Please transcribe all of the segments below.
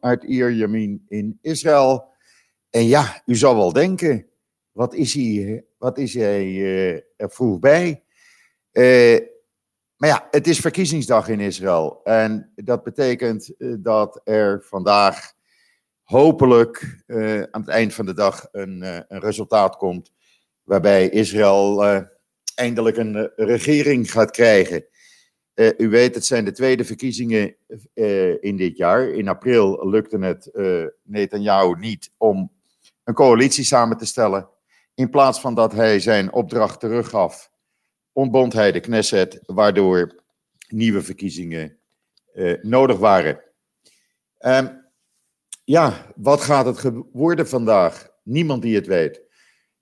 Uit Ierjamin in Israël. En ja, u zal wel denken, wat is hij, wat is hij uh, er vroeg bij? Uh, maar ja, het is verkiezingsdag in Israël. En dat betekent dat er vandaag hopelijk aan het eind van de dag een, een resultaat komt waarbij Israël eindelijk een regering gaat krijgen. Uh, u weet, het zijn de tweede verkiezingen uh, in dit jaar. In april lukte het uh, Netanyahu niet om een coalitie samen te stellen. In plaats van dat hij zijn opdracht teruggaf, ontbond hij de Knesset, waardoor nieuwe verkiezingen nodig waren. Um, ja, wat gaat het worden vandaag? Niemand die het weet.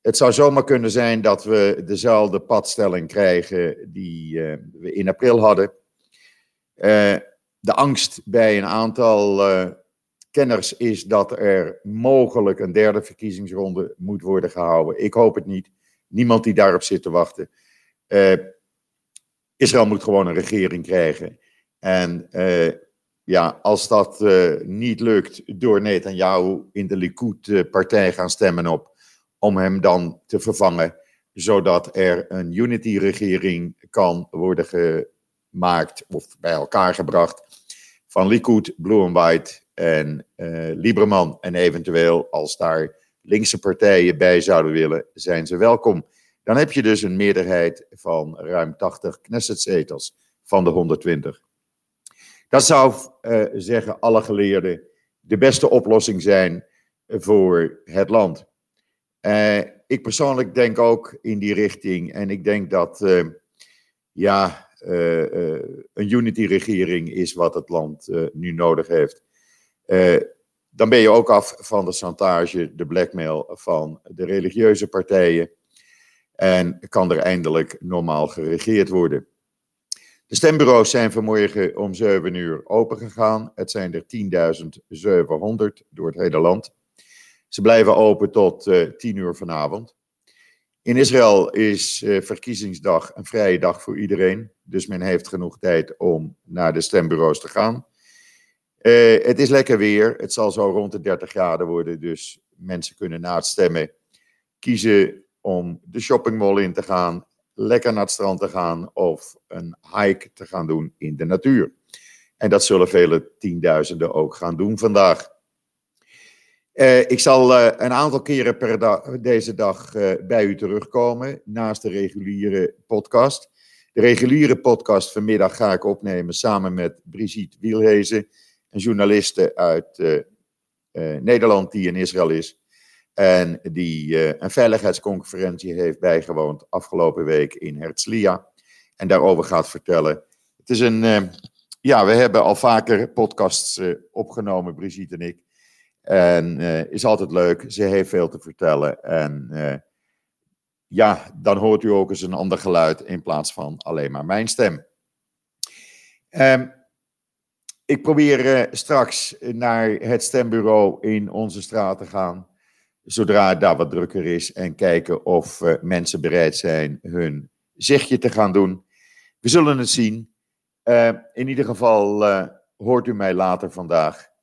Het zou zomaar kunnen zijn dat we dezelfde padstelling krijgen die uh, we in april hadden. Uh, de angst bij een aantal uh, kenners is dat er mogelijk een derde verkiezingsronde moet worden gehouden. Ik hoop het niet. Niemand die daarop zit te wachten. Israël moet gewoon een regering krijgen. En ja, als dat niet lukt door Netanyahu in de Likud-partij gaan stemmen op om hem dan te vervangen, zodat er een unity-regering kan worden gemaakt of bij elkaar gebracht van Likud, Blue and White en uh, Lieberman. En eventueel, als daar linkse partijen bij zouden willen, zijn ze welkom. Dan heb je dus een meerderheid van ruim 80 Knesset-zetels van de 120. Dat zou, uh, zeggen alle geleerden, de beste oplossing zijn voor het land. Uh, ik persoonlijk denk ook in die richting. En ik denk dat uh, ja, uh, een unity-regering is wat het land nu nodig heeft. dan ben je ook af van de chantage, de blackmail van de religieuze partijen. En kan er eindelijk normaal geregeerd worden. De stembureaus zijn vanmorgen om 7 uur opengegaan. Het zijn er 10.700 door het hele land. Ze blijven open tot uh, tien uur vanavond. In Israël is uh, verkiezingsdag een vrije dag voor iedereen. Dus men heeft genoeg tijd om naar de stembureaus te gaan. Uh, het is lekker weer. Het zal zo rond de 30 graden worden. Dus mensen kunnen na het stemmen kiezen om de shoppingmall in te gaan. Lekker naar het strand te gaan. Of een hike te gaan doen in de natuur. En dat zullen vele tienduizenden ook gaan doen vandaag. Uh, ik zal uh, een aantal keren per dag, deze dag uh, bij u terugkomen, naast de reguliere podcast. De reguliere podcast vanmiddag ga ik opnemen samen met Brigitte Wielhezen, een journaliste uit Nederland die in Israël is. En die een veiligheidsconferentie heeft bijgewoond afgelopen week in Herzliya. En daarover gaat vertellen. Het is een, ja, we hebben al vaker podcasts opgenomen, Brigitte en ik. En uh, is altijd leuk. Ze heeft veel te vertellen. En uh, ja, dan hoort u ook eens een ander geluid in plaats van alleen maar mijn stem. Um, ik probeer uh, straks naar het stembureau in onze straat te gaan. Zodra het daar wat drukker is. En kijken of mensen bereid zijn hun zichtje te gaan doen. We zullen het zien. in ieder geval hoort u mij later vandaag